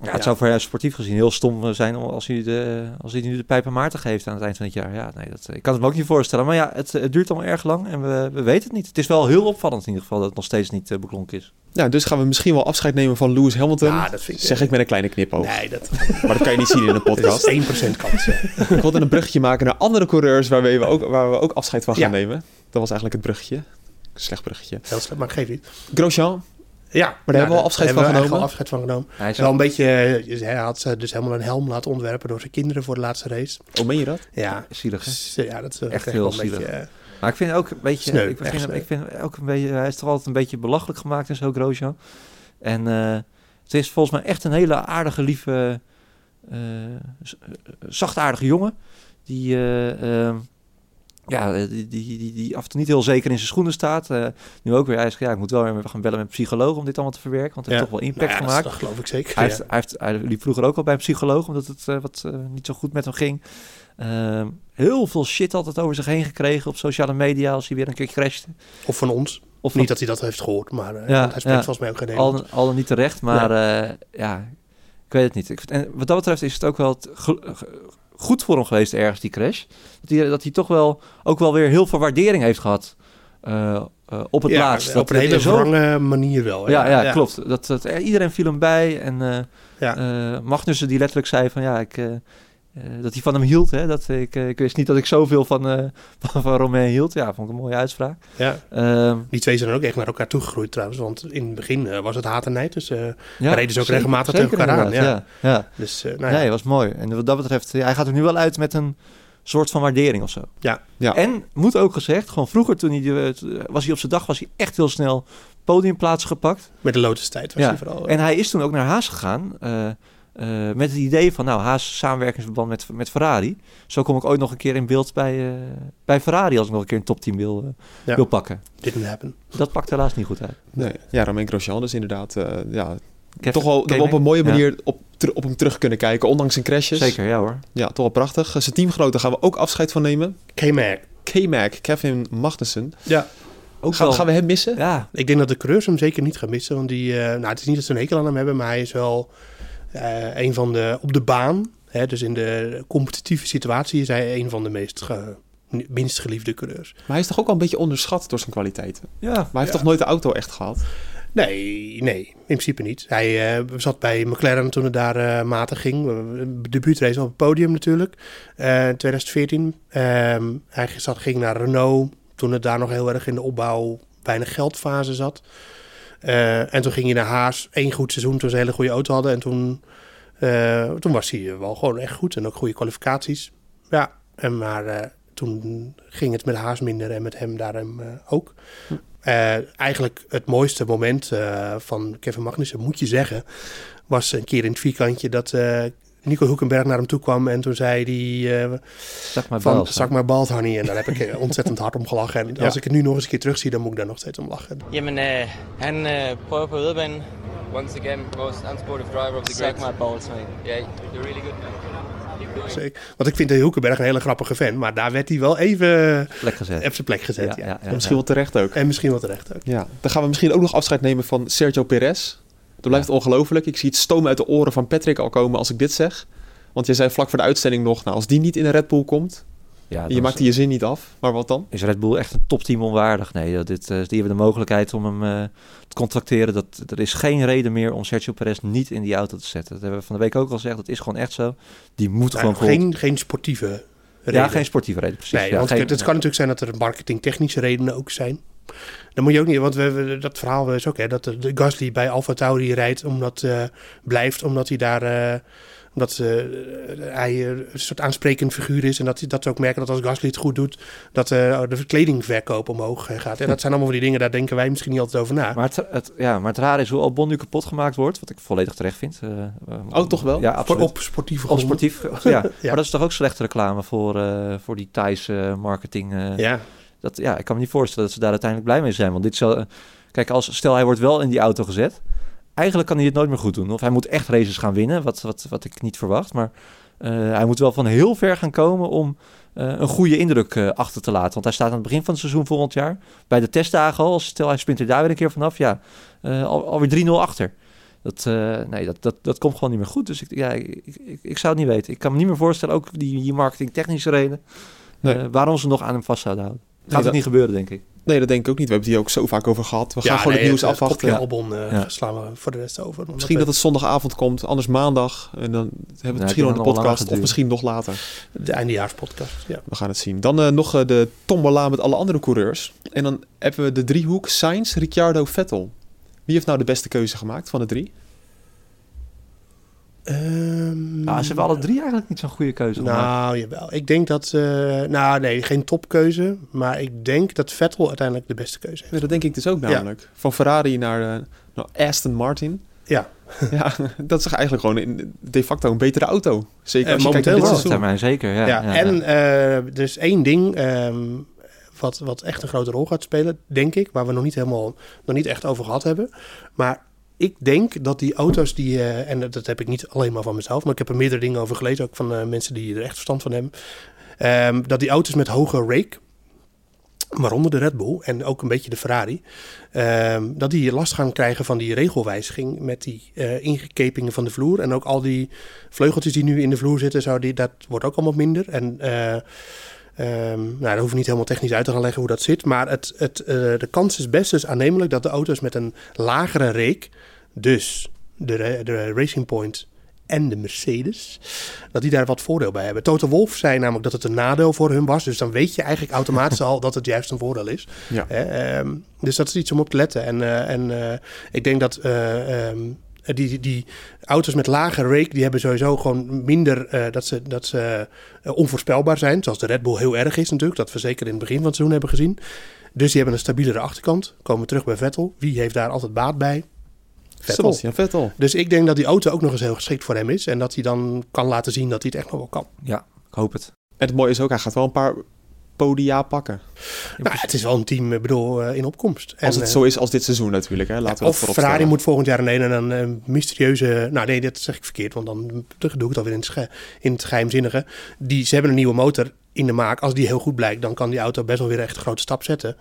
Ja, Ja. het zou voor jou sportief gezien heel stom eh, zijn om- als hij, de, als hij nu de pijp aan Maarten geeft aan het eind van het jaar. Ja, nee, dat, ik kan het me ook niet voorstellen. Maar ja, het, het duurt allemaal erg lang en we, we weten het niet. Het is wel heel opvallend in ieder geval dat het nog steeds niet eh, beklonken is. Ja, dus gaan we misschien wel afscheid nemen van Lewis Hamilton. Ja, dat vind ik- zeg ik met een kleine knipoog. nee, dat, Maar dat kan je niet zien in een dat podcast. is 1% kans. hè. ik wilde een bruggetje maken naar andere coureurs waar we, ook, waar we ook afscheid van gaan Ja. nemen. Dat was eigenlijk het bruggetje. Slecht bruggetje. Heel slecht, maar geef niet. Grosjean, Ja, daar hebben we al afscheid hebben van genomen. al afscheid van genomen. Hij is Wel een beetje, eh, hij had ze dus helemaal een helm laten ontwerpen door zijn kinderen voor de laatste race. hoe meen je dat? Ja, zielig, hè? ja dat is Echt echt heel zielig. beetje. eh, Maar ik vind ook een beetje... Sneu, ik, vind, sneu. ik vind ook een beetje... Hij is toch altijd een beetje belachelijk gemaakt en zo, Grosjean. En eh, het is volgens mij echt een hele aardige, lieve... eh, eh, zachtaardige jongen. Die... eh, ehm, ja, eh, die, die, die, die af en toe niet heel zeker in zijn schoenen staat. Eh, nu ook weer, hij zegt, ja, ik moet wel weer gaan bellen met een psycholoog om dit allemaal te verwerken, want het heeft toch wel impact Nou ja, gemaakt. Dat geloof ik zeker. Hij, ja. heeft, hij, heeft, hij liep vroeger ook al bij een psycholoog, omdat het eh, wat niet zo goed met hem ging. Ehm, heel veel shit altijd over zich heen gekregen op sociale media als hij weer een keer crashte. Of van ons. Of Niet dat hij dat heeft gehoord, maar eh, hij spreekt ja. volgens mij ook geen al, al dan niet terecht, maar eh, ja, ik weet het niet. Ik, en wat dat betreft is het ook wel het ge- ge- goed voor hem geweest ergens, die crash. Dat hij, dat hij toch wel ook wel weer heel veel waardering heeft gehad eh, eh, op het ja, laatst. op een hele wrange manier wel. Ja, ja, klopt. Dat, dat, er- iedereen viel hem bij. En eh Ja. eh, Magnussen die letterlijk zei van ja, ik, eh, dat hij van hem hield. Hè? Dat ik, eh, ik wist niet dat ik zoveel van, eh van, van Romain hield. Ja, vond ik een mooie uitspraak. Ja. Ehm, Die twee zijn dan ook echt naar elkaar toegegroeid trouwens. Want in het begin eh, was het haat en nijd. Dus, eh, ja, reden ze ook zeker- regelmatig zeker tegen elkaar aan, Ja. Ja. dus eh, nou ja. Nee, was mooi. En wat dat betreft, ja, hij gaat er nu wel uit met een soort van waardering of zo. Ja. Ja. En moet ook gezegd, gewoon vroeger toen hij, was hij op zijn dag, was hij echt heel snel podiumplaats gepakt. Met de Lotus tijd was Ja. hij vooral. En hij is toen ook naar Haas gegaan. Eh, met het idee van, nou, Haas samenwerkingsverband met, met Ferrari. Zo kom ik ooit nog een keer in beeld bij, eh, bij Ferrari als ik nog een keer een topteam wil, eh, Ja. wil pakken. didn't happen. Dat pakt helaas niet goed uit. Nee. Ja, Romain Grosjean dus inderdaad eh, ja, toch wel op een mooie Ja. manier op, ter- op hem terug kunnen kijken, ondanks zijn crashes. Zeker, ja hoor. Ja, toch wel prachtig. Zijn teamgenoten gaan we ook afscheid van nemen. K-Mac. K-Mac, Kevin Magnussen. Ja. Ook Gaan, wel- gaan we hem missen? Ja, Ik denk dat de coureurs hem zeker niet gaan missen. Want die, eh, nou, het is niet dat ze een hekel aan hem hebben, maar hij is wel eh, een van de op de baan. Hè, dus in de competitieve situatie is hij een van de meest ge- minst geliefde coureurs. Maar hij is toch ook wel een beetje onderschat door zijn kwaliteiten. ja. Maar hij heeft toch nooit de auto echt gehad? Nee, nee, in principe niet. Hij eh, zat bij McLaren toen het daar eh matig ging. Debuutrace op het podium natuurlijk, eh 2014. Ehm, hij zat, ging naar Renault toen het daar nog heel erg in de opbouw weinig geldfase zat. Eh, en toen ging hij naar Haas. Eén goed seizoen toen ze een hele goede auto hadden. En toen, eh, toen was hij wel gewoon echt goed. En ook goede kwalificaties. Ja, en maar eh, toen ging het met Haas minder en met hem daarom ook. Eigenlijk het mooiste moment van Kevin Magnussen, moet je zeggen, was een keer in het vierkantje dat Nico Hulkenberg naar hem toe kwam en toen zei hij eh, Zeg maar van Bals, zak maar bald honey en daar heb ik eh, ontzettend hard om gelachen. En als ik het nu nog eens een keer terugzie, dan moet ik daar nog steeds om lachen. Jamen, øh, han øh, prøver på yderbanen. Once again, most unsportive driver of the Suck grid. my balls, mate. Yeah, you're really good, man. Zeker. Want ik vind de Hulkenberg een hele grappige fan, maar daar werd hij wel even plek gezet. op zijn plek gezet. Ja, Ja, ja, ja. En misschien wel terecht ook. En misschien wat terecht ook. Ja, dan gaan we misschien ook nog afscheid nemen van Sergio Perez. Dat blijft ongelooflijk. Ik zie het stomen uit de oren van Patrick al komen als ik dit zeg. Want jij zei vlak voor de uitzending nog, nou, als die niet in een Red Bull komt, Ja, je maakt die je zin niet af, maar wat dan? Is Red Bull echt een topteam onwaardig? Nee, dat- dit, eh, die hebben de mogelijkheid om hem eh, te contracteren. Dat, er is geen reden meer om Sergio Perez niet in die auto te zetten. Dat hebben we van de week ook al gezegd. Dat is gewoon echt zo. Die moet Nou, gewoon geen, geen sportieve Ja, reden. geen sportieve reden, precies. Nee, ja, want geen- het kan natuurlijk zijn dat er marketingtechnische redenen ook zijn. Dan moet je ook niet, want we, we- dat verhaal is ook hè, dat de, de Gasly bij Alfa Tauri rijdt omdat eh, blijft, omdat hij daar eh, omdat eh, hij een soort aansprekend figuur is en dat, dat ze ook merken dat als Gasly het goed doet, dat eh, de kledingverkoop omhoog gaat. En dat zijn allemaal van die dingen, daar denken wij misschien niet altijd over na. Maar het, het, ja, maar het rare is hoe Albon nu kapot gemaakt wordt. Wat ik volledig terecht vind. eh, eh, Oh, toch wel? Ja, absoluut. op sportieve Op sportief, ja. Maar dat is toch ook slechte reclame voor, eh, voor die Thais eh, marketing. eh, Ja, dat, ja, ik kan me niet voorstellen dat ze daar uiteindelijk blij mee zijn. Want dit zal, kijk, als, stel hij wordt wel in die auto gezet. Eigenlijk kan hij het nooit meer goed doen. Of hij moet echt races gaan winnen, wat, wat, wat ik niet verwacht. Maar eh, hij moet wel van heel ver gaan komen om eh, een goede indruk eh, achter te laten. Want hij staat aan het begin van het seizoen volgend jaar. Bij de testdagen al, stel hij sprint er daar weer een keer vanaf. Ja, al, alweer 3-0 achter. Dat, nee, dat, dat, dat komt gewoon niet meer goed. Dus ik, ja, ik, ik, ik zou het niet weten. Ik kan me niet meer voorstellen, ook die, die marketingtechnische reden... Nee. waarom ze nog aan hem vast zouden houden. Gaat dat- het niet gebeuren, denk ik. Nee, dat denk ik ook niet. We hebben het hier ook zo vaak over gehad. We gaan gewoon nee, het nieuws het afwachten. Albon eh, Ja. slaan we voor de rest over. Misschien dat het zondagavond komt, anders maandag. En dan hebben we het Ja, misschien de nog wel podcast, of misschien nog later. de eindejaarspodcast. Ja. We gaan het zien. Dan eh, nog eh, de tombola met alle andere coureurs. En dan hebben we de driehoek Sainz, Ricciardo, Vettel. Wie heeft nou de beste keuze gemaakt van de drie? Ehm, Ah, ze hebben alle drie eigenlijk niet zo'n goede keuze gemaakt. Nou, jawel. Ik denk dat... eh, nou, nee, geen topkeuze. Maar ik denk dat Vettel uiteindelijk de beste keuze heeft. Ja, dat denk ik dus ook namelijk. Van Ferrari naar, eh, naar Aston Martin. Ja. ja, dat is eigenlijk gewoon in, de facto een betere auto. Zeker als je kijkt dit seizoen. termijn zeker, ja. Ja, ja, en eh, er is één ding ehm, wat, wat echt een grote rol gaat spelen, denk ik, waar we nog niet helemaal, nog niet echt over gehad hebben. Maar ik denk dat die auto's die, eh, en dat, heb ik niet alleen maar van mezelf, maar ik heb er meerdere dingen over gelezen, ook van eh, mensen die er echt verstand van hebben, ehm, dat die auto's met hoge rake, waaronder de Red Bull en ook een beetje de Ferrari, ehm, dat die last gaan krijgen van die regelwijziging met die eh, ingekepingen van de vloer. En ook al die vleugeltjes die nu in de vloer zitten, zo die, dat wordt ook allemaal minder. En eh, ehm, nou, daar hoef ik niet helemaal technisch uit te gaan leggen hoe dat zit. Maar het, het, eh, de kans is best dus aannemelijk dat de auto's met een lagere reek, dus de, de Racing Point en de Mercedes, dat die daar wat voordeel bij hebben. Toto Wolff zei namelijk dat het een nadeel voor hun was. Dus dan weet je eigenlijk automatisch al dat het juist een voordeel is. Ja. Ehm, dus dat is iets om op te letten. En, eh, en eh, ik denk dat eh, ehm, die, die, die auto's met lage rake, die hebben sowieso gewoon minder eh, dat ze, dat ze eh, onvoorspelbaar zijn. Zoals de Red Bull heel erg is natuurlijk. Dat we zeker in het begin van het seizoen hebben gezien. Dus die hebben een stabielere achterkant. Komen we terug bij Vettel. Wie heeft daar altijd baat bij? Vettel. Vettel. Dus ik denk dat die auto ook nog eens heel geschikt voor hem is. En dat hij dan kan laten zien dat hij het echt nog wel kan. ja, ik hoop het. En het mooie is ook, hij gaat wel een paar podia pakken. Nou, het is wel een team, ik bedoel, eh, in opkomst. Als En, het eh, zo is als dit seizoen natuurlijk. Hè. Laten we dat Of Ferrari stellen. moet volgend jaar een en een eh, mysterieuze... Nou nee, dat zeg ik verkeerd, want dan doe ik het alweer in het, in het geheimzinnige. Die, ze hebben een nieuwe motor in de maak. Als die heel goed blijkt, dan kan die auto best wel weer echt een grote stap zetten.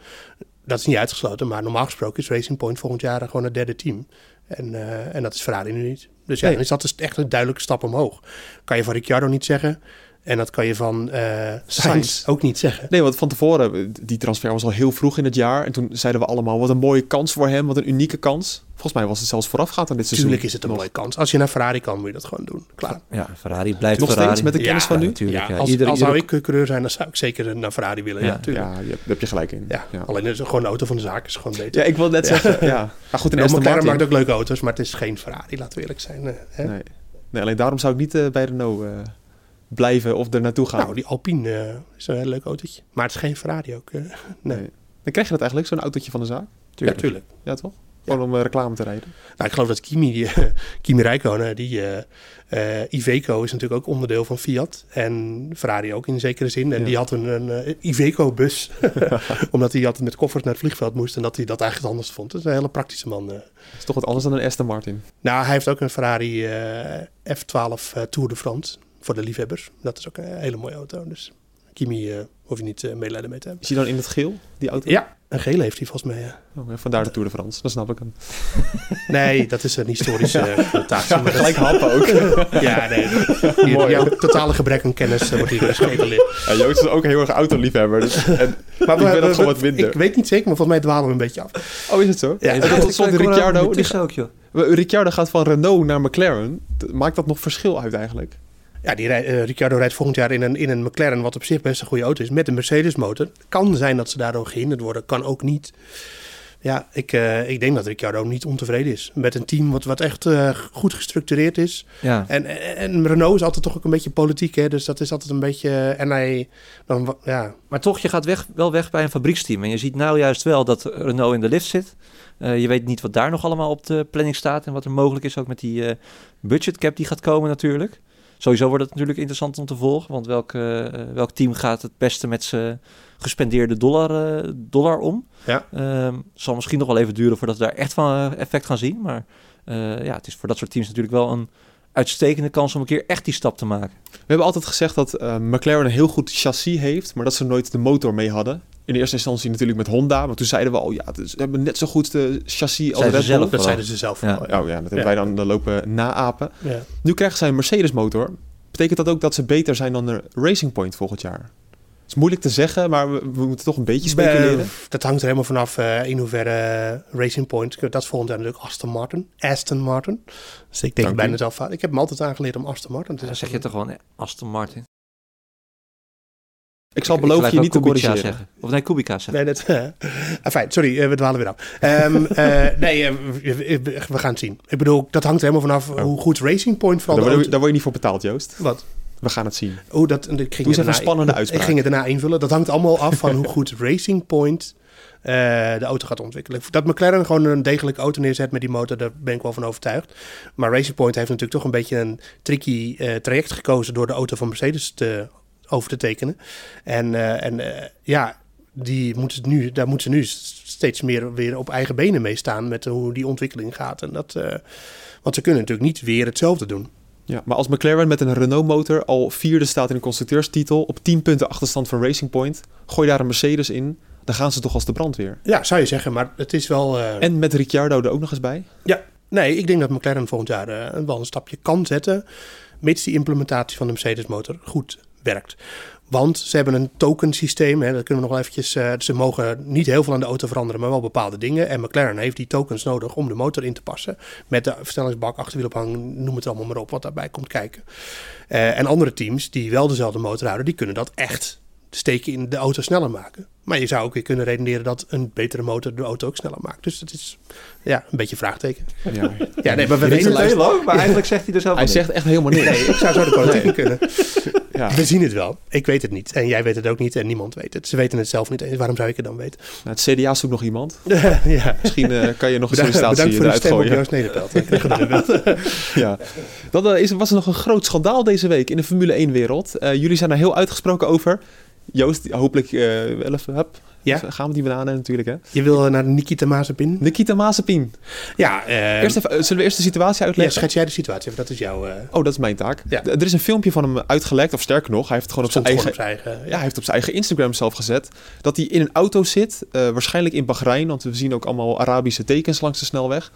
Dat is niet uitgesloten, maar normaal gesproken is Racing Point volgend jaar gewoon het derde team. En, eh, en dat is Ferrari nu niet. Dus ja, Nee. dan is dat dus echt een duidelijke stap omhoog. Kan je van Ricciardo niet zeggen. En dat kan je van eh Sainz Sainz. ook niet zeggen. Nee, want van tevoren, die transfer was al heel vroeg in het jaar. En toen zeiden we allemaal, wat een mooie kans voor hem, wat een unieke kans. Volgens mij was het zelfs voorafgaand aan dit seizoen. Tuurlijk is het een nog. mooie kans. Als je naar Ferrari kan, moet je dat gewoon doen. Klaar. Ja, Ferrari blijft Nog Ferrari. steeds met de kennis van nu? Natuurlijk, ja. als, Ieder- als ieder- zou ik coureur zijn, dan zou ik zeker naar Ferrari willen. Ja, Ja, natuurlijk. Ja, je- daar heb je gelijk in. Ja, ja. alleen is het gewoon de auto van de zaak is gewoon beter. Ja, ik wil net zeggen, ja. Maar goed, in McLaren maakt ook leuke auto's, maar het is geen Ferrari, laten we eerlijk zijn. eh, hè? Nee. nee, alleen daarom zou ik niet eh, bij Renault eh, blijven of er naartoe gaan. Nou, die Alpine eh, is een heel leuk autootje. Maar het is geen Ferrari ook. eh. nee. Nee. Dan krijg je dat eigenlijk, zo'n autootje van de zaak. Ja, tuurlijk. Ja, toch? Gewoon om eh, reclame te rijden. Nou, ik geloof dat Kimi, Kimi Räikkönen, die eh, Iveco is natuurlijk ook onderdeel van Fiat. En Ferrari ook in zekere zin. En Ja. die had een, een eh, Iveco-bus. Omdat hij altijd met koffers naar het vliegveld moest. En dat hij dat eigenlijk anders vond. Dat is een hele praktische man. Dat is toch wat anders dan een Aston Martin. Nou, hij heeft ook een Ferrari eh, F12 eh, Tour de France. Voor de liefhebbers. Dat is ook een hele mooie auto. Dus Kimi eh, hoef je niet eh medelijden mee te hebben. Is hij dan in het geel, die auto? Ja, een gele heeft hij volgens mij. Oh, ja, vandaar de Tour de France, dan snap ik hem. Nee, dat is een historische maar dat- Gelijk happen ook. Ja, nee. Die, Mooi. jouw totale gebrek aan kennis eh, wordt hier dus geëtaleerd. Ja, Joost is ook heel erg autoliefhebber. Dus, en Maar ik ben we- dat gewoon wat minder. Ik weet niet zeker, maar volgens mij dwalen we een beetje af. Oh, is het zo? Ja, en dat- er Ricciardo. Die Ricciardo gaat van Renault naar McLaren. Maakt dat nog verschil uit eigenlijk? Ja, die rij- eh, Ricciardo rijdt volgend jaar in een, in een McLaren, wat op zich best een goede auto is, met een Mercedes motor. Kan zijn dat ze daardoor gehinderd worden, kan ook niet. Ja, ik, eh, ik denk dat Ricciardo niet ontevreden is. Met een team wat, wat echt eh, goed gestructureerd is. Ja. En, en, en Renault is altijd toch ook een beetje politiek, hè? dus dat is altijd een beetje... En hij, dan, ja, Maar toch, je gaat weg, wel weg bij een fabrieksteam. En je ziet nou juist wel dat Renault in de lift zit. Je weet niet wat daar nog allemaal op de planning staat. En wat er mogelijk is ook met die budgetcap die gaat komen natuurlijk. Sowieso wordt het natuurlijk interessant om te volgen. Want welk, eh, eh, welk team gaat het beste met zijn gespendeerde dollar, eh, dollar om? Ja. Ehm, zal misschien nog wel even duren voordat we daar echt van effect gaan zien. Maar ja, het is voor dat soort teams natuurlijk wel een uitstekende kans om een keer echt die stap te maken. We hebben altijd gezegd dat McLaren een heel goed chassis heeft, maar dat ze nooit de motor mee hadden. In eerste instantie natuurlijk met Honda, maar toen zeiden we al, ja, dus ze hebben net zo goed de chassis als Zeiden Red ze Bull. zelf. dat zeiden ze zelf. Ja. wel, Oh ja, dat hebben Ja. wij dan lopen naapen. Ja. Nu krijgen zij een Mercedes motor. Betekent dat ook dat ze beter zijn dan de Racing Point volgend jaar? Het is moeilijk te zeggen, maar we, we moeten toch een beetje speculeren. Eh, dat hangt er helemaal vanaf eh, in hoeverre eh, Racing Point. Dat is volgend jaar natuurlijk Aston Martin. Aston Martin. Dus ik denk Dank bijna u. zelf. Ik heb hem altijd aangeleerd om Aston Martin te Dan zeggen. zeg je toch gewoon eh, Aston Martin. Ik zal Ik beloven gelijk je niet te corrigeren. zeggen. Of nee, Kubica zeggen. Nee, dat, ah, fijn, sorry, eh, we dwalen weer af. Ehm, eh, nee, eh, we, gaan het zien. Ik bedoel, dat hangt er helemaal vanaf Oh. hoe goed Racing Point vooral... daar word je niet voor betaald, Joost. Wat? We gaan het zien. Oh, dat, ik ging Doe eens een spannende Ik uitspraak. ging het daarna invullen. Dat hangt allemaal af van hoe goed Racing Point de auto gaat ontwikkelen. Dat McLaren gewoon een degelijke auto neerzet met die motor, daar ben ik wel van overtuigd. Maar Racing Point heeft natuurlijk toch een beetje een tricky traject gekozen door de auto van Mercedes te, over te tekenen. En, eh, en eh, ja, die moeten nu, daar moeten ze nu steeds meer weer op eigen benen mee staan met hoe die ontwikkeling gaat. En dat, eh, want ze kunnen natuurlijk niet weer hetzelfde doen. Ja, maar als McLaren met een Renault-motor al vierde staat in de constructeurstitel... op 10 punten achterstand van Racing Point... gooi daar een Mercedes in, dan gaan ze toch als de brandweer. Ja, zou je zeggen, maar het is wel... En met Ricciardo er ook nog eens bij. Ja, nee, ik denk dat McLaren volgend jaar eh, wel een stapje kan zetten. Mits die implementatie van de Mercedes-motor goed werkt. Want ze hebben een token systeem. Hè, dat kunnen we nog eventjes. eh, ze mogen niet heel veel aan de auto veranderen, maar wel bepaalde dingen. En McLaren heeft die tokens nodig om de motor in te passen. Met de versnellingsbak, achterwielophang, noem het allemaal maar op, wat daarbij komt kijken. Eh, en andere teams die wel dezelfde motor houden, die kunnen dat echt steken in de auto sneller maken. Maar je zou ook weer kunnen redeneren dat een betere motor de auto ook sneller maakt. Dus dat is ja, een beetje een vraagteken. Ja. Ja, nee, maar we weten het heel lang, maar eigenlijk zegt hij er zelf Hij van zegt echt helemaal niks. Nee, ik zou zo de politiek in kunnen. Ja. We zien het wel. Ik weet het niet. En jij weet het ook niet. En niemand weet het. Ze weten het zelf niet eens. Waarom zou ik het dan weten? Nou, het CDA zoekt nog iemand. ja. Misschien eh, kan je nog een sollicitatie bedankt voor de eruit stem op gooien. Joost Nederpelt. Ja. Dan eh, is, was er nog een groot schandaal deze week in de Formule 1-wereld. jullie zijn er heel uitgesproken over. Joost, hopelijk eh, wel even, hup, Ja. gaan we die bananen natuurlijk. Hè. Je wil eh, naar Nikita Mazepin? Nikita Mazepin. Ja, Eerst even, eh, zullen we eerst de situatie ja, uitleggen? schets jij de situatie even. Dat is jouw... eh Oh, dat is mijn taak. Ja. Er is een filmpje van hem uitgelekt, of sterker nog, hij heeft het gewoon op zijn eigen, gewoon op zijn eigen... ja, hij heeft op zijn eigen Instagram zelf gezet. Dat hij in een auto zit, waarschijnlijk in Bahrein, want we zien ook allemaal Arabische tekens langs de snelweg.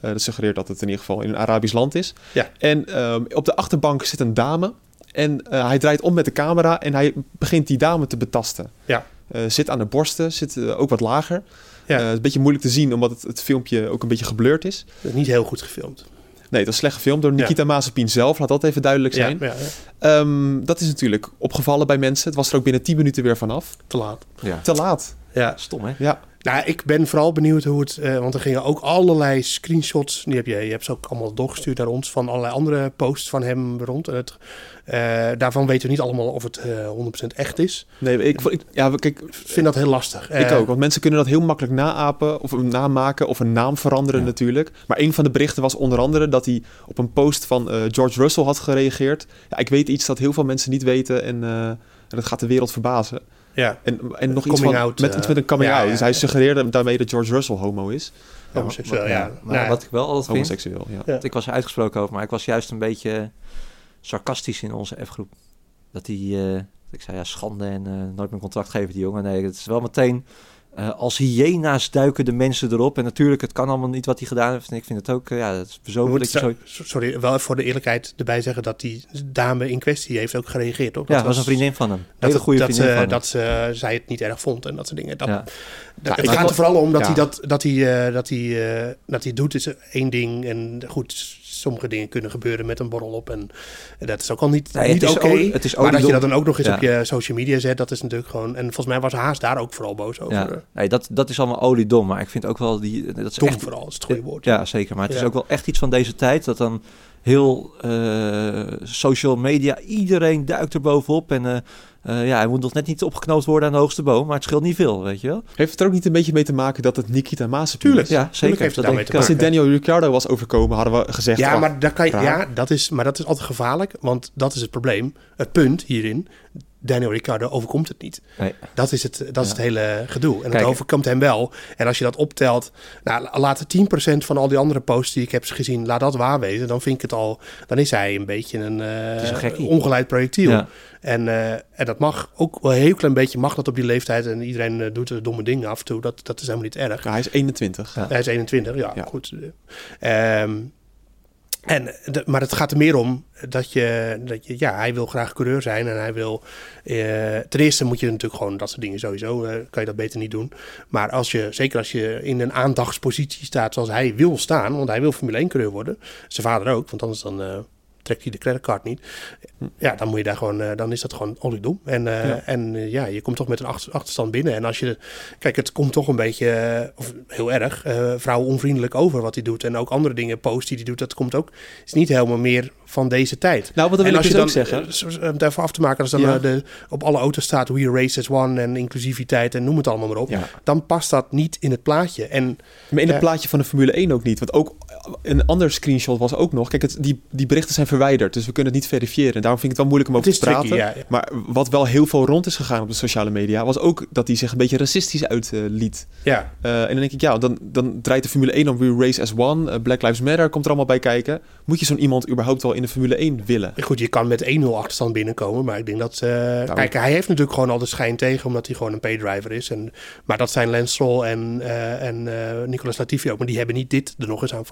Dat suggereert dat het in ieder geval in een Arabisch land is. Ja. En ehm, op de achterbank zit een dame. En hij draait om met de camera en hij begint die dame te betasten. Ja. Eh, zit aan de borsten, zit eh, ook wat lager. Ja. Eh, het is een beetje moeilijk te zien, omdat het, het filmpje ook een beetje geblurred is. Dat is niet heel goed gefilmd. Nee, dat is slecht gefilmd door Nikita Mazepin zelf. Laat dat even duidelijk zijn. Ja, ja, ja. Ehm, dat is natuurlijk opgevallen bij mensen. Het was er ook binnen 10 minuten weer vanaf. Te laat. Ja. Te laat. Ja. Stom, hè? Ja, Nou, ik ben vooral benieuwd hoe het... eh, want er gingen ook allerlei screenshots... Die heb je, je hebt ze ook allemaal doorgestuurd naar ons... van allerlei andere posts van hem rond. En het, eh, daarvan weten we niet allemaal of het eh 100% echt is. nee, ik, ik, ja, kijk, Ik vind dat heel lastig. ik Eh, ook. Want mensen kunnen dat heel makkelijk naapen of namaken of een naam veranderen Ja. natuurlijk. Maar een van de berichten was onder andere dat hij op een post van eh, George Russell had gereageerd. Ja, ik weet iets dat heel veel mensen niet weten en, eh, en dat gaat de wereld verbazen. Ja, En, en nog iets van, out, met, eh, iets met een coming ja, out. ja, Dus hij ja. suggereerde daarmee dat George Russell homo is. homoseksueel, ja. Maar Nou, wat ik wel altijd vind, Homoseksueel, ja. Ja. ik was er uitgesproken over, maar ik was juist een beetje sarcastisch in onze F-groep. Dat die, eh, ik zei ja, schande en eh, nooit mijn contract geven die jongen. Nee, het is wel meteen, eh, als hyena's duiken de mensen erop. En natuurlijk, het kan allemaal niet wat hij gedaan heeft. En ik vind het ook, eh, ja, dat is zo dat Sorry, wel even voor de eerlijkheid erbij zeggen dat die dame in kwestie heeft ook gereageerd. Op. Ja, dat was een vriendin van hem. Een hele Dat, goede dat, vriendin van hem. dat ze, zij het niet erg vond en dat soort dingen. Dat, Ja. dat- Ja, het gaat er vooral om dat ja. hij dat, dat, hij, eh, dat, hij, eh, dat hij doet is één ding. En goed, sommige dingen kunnen gebeuren met een borrel op. En, dat is ook al niet, Nee, niet oké. o- het is Maar dat je dat dan ook nog eens Ja. op je social media zet, dat is natuurlijk gewoon... En volgens mij was Haas daar ook vooral boos over. Ja, nee, dat, dat is allemaal oliedom. Maar ik vind ook wel die... Dat is Dom echt, vooral, is het goede woord. Ja, zeker. Maar het is ook wel echt iets van deze tijd. Dat dan heel eh, social media, iedereen duikt er bovenop. En eh, eh, ja, hij moet nog net niet opgeknoopt worden aan de hoogste boom. Maar het scheelt niet veel, weet je wel. Heeft het er ook niet een beetje mee te maken dat het Nikita Mazepin Tuurlijk. is? Ja, Tuurlijk zeker. heeft het Dat denk ik Als dit Daniel Ricciardo was overkomen, hadden we gezegd... Ja, ah, maar, daar kan je, ja dat is, maar dat is altijd gevaarlijk, want dat is het probleem. Het punt hierin, Daniel Ricciardo overkomt het niet. Nee. Dat is het, dat is het hele gedoe. En Kijk. het overkomt hem wel. En als je dat optelt, nou, laat 10% van al die andere posts die ik heb gezien, laat dat waar wezen. Dan vind ik het al, dan is hij een beetje een, gekkie. ongeleid projectiel. Ja. En, eh, en dat mag ook wel een heel klein beetje, mag dat op die leeftijd. En iedereen eh, doet er domme dingen af en toe. Dat, dat is helemaal niet erg. Ja, hij is 21. Ja. Hij is 21, ja, Ja. goed. Ehm, en, maar het gaat er meer om dat je, dat je, ja, hij wil graag coureur zijn en hij wil, eh, ten eerste moet je natuurlijk gewoon dat soort dingen sowieso, eh, kan je dat beter niet doen. Maar als je, zeker als je in een aandachtspositie staat zoals hij wil staan, want hij wil Formule 1 coureur worden, zijn vader ook, want anders dan, eh, trekt hij de creditcard niet. Ja, dan moet je daar gewoon, eh, dan is dat gewoon oliedoem. En, Ja. en eh, ja, je komt toch met een achter- achterstand binnen. En als je, kijk, het komt toch een beetje, of heel erg, eh vrouwen onvriendelijk over wat hij doet. En ook andere dingen, post die hij doet, dat komt ook, is niet helemaal meer van deze tijd. Nou, wat wil en ik als dus je ook dan, zeggen. zo- zo- om even af te maken, als dan Ja. de, op alle auto's staat We Race as One en inclusiviteit en noem het allemaal maar op, Ja. dan past dat niet in het plaatje. En Maar in het plaatje van de Formule 1 ook niet. Want ook een ander screenshot was ook nog... Kijk, het, die, die berichten zijn verwijderd, dus we kunnen het niet verifiëren. Daarom vind ik het wel moeilijk om over te praten. tricky, ja, ja. Maar wat wel heel veel rond is gegaan op de sociale media... was ook dat hij zich een beetje racistisch uitliet. ja, Eh, en dan denk ik, ja, dan, dan draait de Formule 1 om We Race as One. Eh, Black Lives Matter komt er allemaal bij kijken. Moet je zo'n iemand überhaupt wel in de Formule 1 willen? goed, je kan met 1-0 achterstand binnenkomen, maar ik denk dat... Nou. kijk, hij heeft natuurlijk gewoon al de schijn tegen, omdat hij gewoon een paydriver is. En, maar dat zijn Lance Stroll en, en Nicolas Latifi ook, maar die hebben niet dit er nog eens aan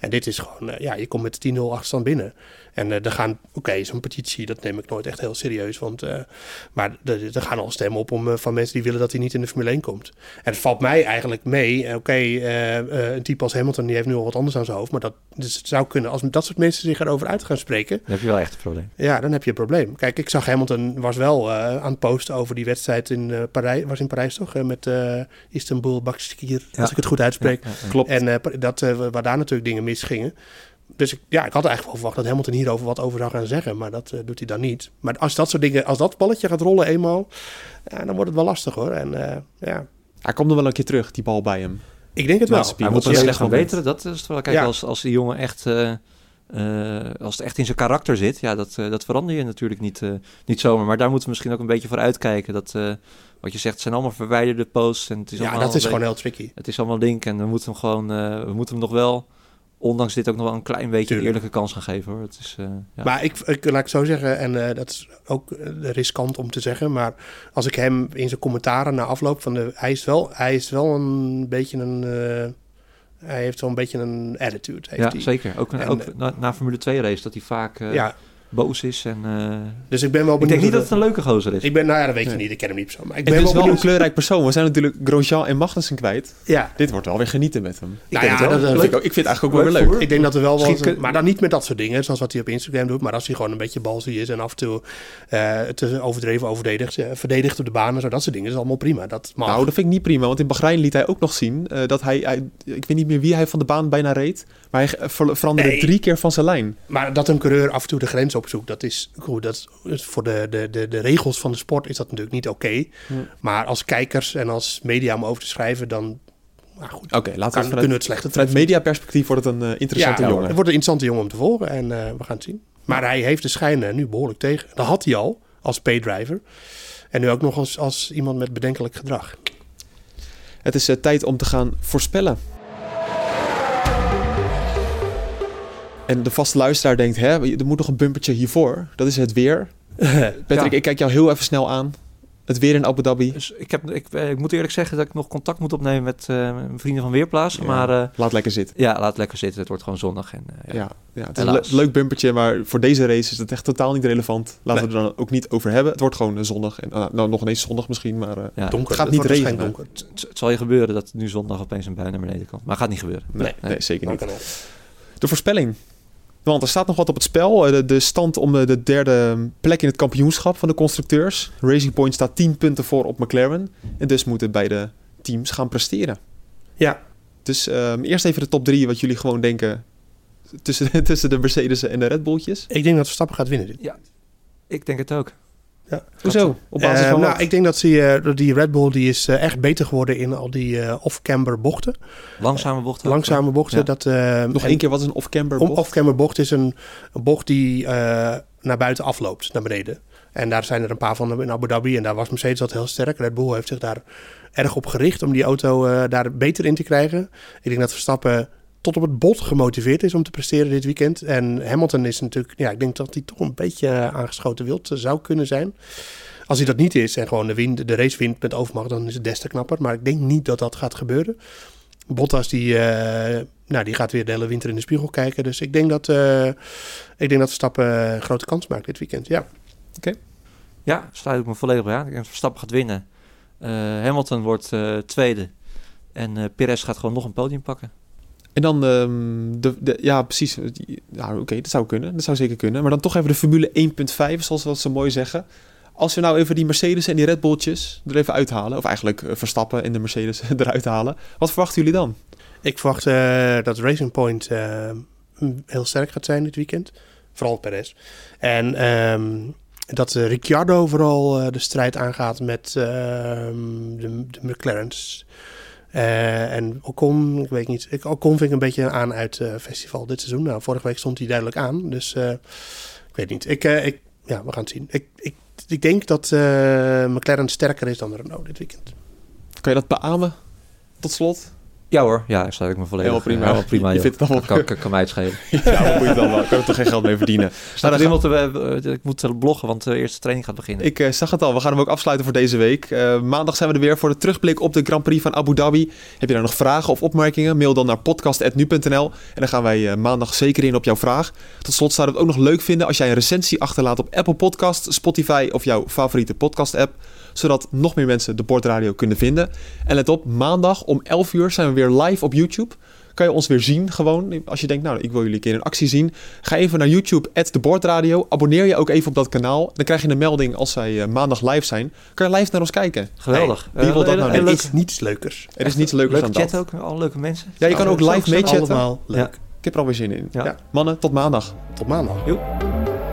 En dit is gewoon, eh, ja, je komt met 10-0 achterstand binnen. En eh, er gaan, oké, zo'n petitie, dat neem ik nooit echt heel serieus. Want, eh, maar er, er gaan al stemmen op om, van mensen die willen dat hij niet in de Formule 1 komt. En het valt mij eigenlijk mee. Oké, een type als Hamilton, die heeft nu al wat anders aan zijn hoofd. Maar dat, dus het zou kunnen, als dat soort mensen zich erover uit gaan spreken. Dan heb je wel echt een probleem. Ja, dan heb je een probleem. Kijk, ik zag Hamilton was wel aan het posten over die wedstrijd in Parijs. Was in Parijs toch? Met Istanbul Bakshir, Ja. als ik het goed uitspreek. Ja, ja, ja. Klopt. En dat, waar daar natuurlijk dingen misgingen. Dus ik, ja, ik had eigenlijk wel verwacht dat Hamilton hierover wat over zou gaan zeggen. Maar dat eh, doet hij dan niet. Maar als dat soort dingen, als dat balletje gaat rollen eenmaal, ja, dan wordt het wel lastig hoor. En eh, ja, Hij komt nog wel een keer terug, die bal bij hem. ik denk het wel. Hij moet er een slecht slecht van moment. beteren. Dat is het wel. Kijk, Ja. als, als die jongen echt... eh, als het echt in zijn karakter zit, ja, dat, eh, dat verander je natuurlijk niet, eh, niet zomaar. Maar daar moeten we misschien ook een beetje voor uitkijken. Dat, wat je zegt, het zijn allemaal verwijderde posts. En het is ja, allemaal dat is gewoon heel tricky. Het is allemaal link en we moeten hem gewoon... we moeten hem nog wel, ondanks dit, ook nog wel een klein beetje Tuurlijk. eerlijke kans gaan geven. hoor. Het is, ja. Maar ik, ik laat ik zo zeggen, en dat is ook riskant om te zeggen, maar als ik hem in zijn commentaren na afloop van de, hij is wel, hij is wel een beetje een, hij heeft wel een beetje een attitude. Heeft ja, hij. zeker. Ook, En, ook eh, na, na Formule 2 race, dat hij vaak eh, Ja, boos is. En, eh, dus ik ben wel ik benieuwd. denk niet dat het een leuke gozer is. Ik ben, nou ja, dat weet je Nee. niet. Ik ken hem niet zo. Maar ik Het ben is wel wel een kleurrijk persoon. We zijn natuurlijk Grosjean en Magnussen kwijt. Ja, Dit wordt wel weer genieten met hem. Ik, Nou denk ja, wel. dat- Dat vind ik, ook, ik vind het eigenlijk ook wel weer leuk. ik denk dat er wel wat, maar dan niet met dat soort dingen, zoals wat hij op Instagram doet. Maar als hij gewoon een beetje balsy is en af en toe eh, te overdreven overdedigt, eh, verdedigt op de baan en zo, dat soort dingen, is allemaal prima. Dat mag. Nou, dat vind ik niet prima. Want in Bahrein liet hij ook nog zien eh, dat hij, hij... Ik weet niet meer wie hij van de baan bijna reed. Maar hij ver- veranderde Nee. drie keer van zijn lijn. Maar dat een coureur af en toe de grens opzoekt, dat is goed. Dat is voor de, de, de, de regels van de sport is dat natuurlijk niet oké. Maar als kijkers en als media om over te schrijven, dan nou goed, Oké, laten we vanuit, kunnen we het slechter vanuit mediaperspectief wordt het een eh, interessante ja, jongen. Het wordt een interessante jongen om te volgen en eh, we gaan het zien. Maar hij heeft de schijn nu behoorlijk tegen. Dat had hij al als paydriver. En nu ook nog als, als iemand met bedenkelijk gedrag. Het is eh, tijd om te gaan voorspellen. En de vaste luisteraar denkt, hè, er moet nog een bumpertje hiervoor. Dat is het weer. Patrick, Ja. ik kijk jou heel even snel aan. Het weer in Abu Dhabi. Dus ik, heb, ik, eh, ik moet eerlijk zeggen dat ik nog contact moet opnemen met eh, mijn vrienden van Weerplaats. Ja, Maar eh, Laat lekker zitten. ja, laat lekker zitten. Het wordt gewoon zondag. En, eh, Ja, ja. ja, het is een le- leuk bumpertje, maar voor deze race is het echt totaal niet relevant. Laten Nee. we er dan ook niet over hebben. Het wordt gewoon zondag. En, nou, nou, nog ineens zondag misschien, maar eh, Ja. Donker. Het gaat Het niet waarschijnlijk regenen. donker. Het, het zal je gebeuren dat nu zondag opeens een bui naar beneden komt. Maar gaat niet gebeuren. nee, Nee. nee, zeker niet. De voorspelling. Want er staat nog wat op het spel. Eh, De, de stand om de, de derde plek in het kampioenschap van de constructeurs. Racing Point staat 10 punten voor op McLaren. En dus moeten beide teams gaan presteren. Ja, Dus ehm, eerst even de top 3 wat jullie gewoon denken tussen, tussen de Mercedes en de Red Bulltjes. ik denk dat Verstappen gaat winnen dit. Ik denk het ook. Hoezo? Op basis Eh, van nou, wat? ik denk dat die, eh, die Red Bull die is eh, echt beter geworden in al die eh, off-camber bochten. Langzame bocht. ook. Langzame bochten. Ja. Dat, eh, Nog één keer, wat is een off-camber bocht? off-camber bocht is een, een bocht die eh, naar buiten afloopt, naar beneden. En daar zijn er een paar van in Abu Dhabi. En daar was Mercedes dat heel sterk. Red Bull heeft zich daar erg op gericht om die auto eh, daar beter in te krijgen. Ik denk dat Verstappen tot op het bot gemotiveerd is om te presteren dit weekend. En Hamilton is natuurlijk, ja, ik denk dat hij toch een beetje eh, aangeschoten wild eh, zou kunnen zijn. Als hij dat niet is en gewoon de, win, de race wint met overmacht, dan is het des te knapper. Maar ik denk niet dat dat gaat gebeuren. Bottas die, eh, nou, die gaat weer de hele winter in de spiegel kijken. Dus ik denk dat, eh ik denk dat Verstappen een grote kans maakt dit weekend. Ja. Ja, sluit ik me volledig bij aan. Ik denk dat Verstappen gaat winnen. Eh, Hamilton wordt eh, tweede. En eh Perez gaat gewoon nog een podium pakken. En dan, ehm, de, ja precies, oké, dat zou kunnen, dat zou zeker kunnen. Maar dan toch even de Formule 1.5, zoals we dat zo mooi zeggen. Als we nou even die Mercedes en die Red Bulltjes er even uithalen, of eigenlijk eh, Verstappen en de Mercedes eruit halen, wat verwachten jullie dan? Ik verwacht eh, dat Racing Point eh, heel sterk gaat zijn dit weekend. Vooral Perez. En ehm, dat Ricciardo vooral de strijd aangaat met ehm, de, de McLaren's. Eh, en Ocon, ik weet niet. Ik, Ocon vind ik een beetje aan uit eh, festival dit seizoen. Nou, vorige week stond hij duidelijk aan. Dus eh, ik weet niet. Ik, ik, ja, we gaan het zien. Ik, ik, ik denk dat McLaren sterker is dan Renault dit weekend. Kan je dat beamen? Tot slot? Ja hoor, ja, daar sluit ik me volledig. Heel prima. Wel prima Je vindt het allemaal- kan, kan, kan mij het schelen. ja, wat moet je dan wel? Ik kan er toch geen geld mee verdienen? Staat we, eh, ik moet eh, bloggen, want de eerste training gaat beginnen. Ik eh, zag het al, we gaan hem ook afsluiten voor deze week. Eh, maandag zijn we er weer voor de terugblik op de Grand Prix van Abu Dhabi. Heb je daar nog vragen of opmerkingen? Mail dan naar podcast.nu.nl en dan gaan wij maandag zeker in op jouw vraag. Tot slot zouden we het ook nog leuk vinden als jij een recensie achterlaat op Apple Podcast, Spotify of jouw favoriete podcast app. Zodat nog meer mensen de Bordradio kunnen vinden. En let op, maandag om 11 uur zijn we weer live op YouTube. Kan je ons weer zien gewoon. Als je denkt, nou, ik wil jullie een keer in actie zien. Ga even naar YouTube, de Bordradio. Abonneer je ook even op dat kanaal. Dan krijg je een melding als zij eh, maandag live zijn. Kan je live naar ons kijken. Geweldig. Hey, wie wil dat nou Er is niets leukers. Er is niets leukers leuke aan chat dat. ook, alle leuke mensen. Ja, je kan ook live meechatten. Allemaal leuk. Ik heb er alweer zin in. Ja. Ja. Mannen, tot maandag. Tot maandag. Joep.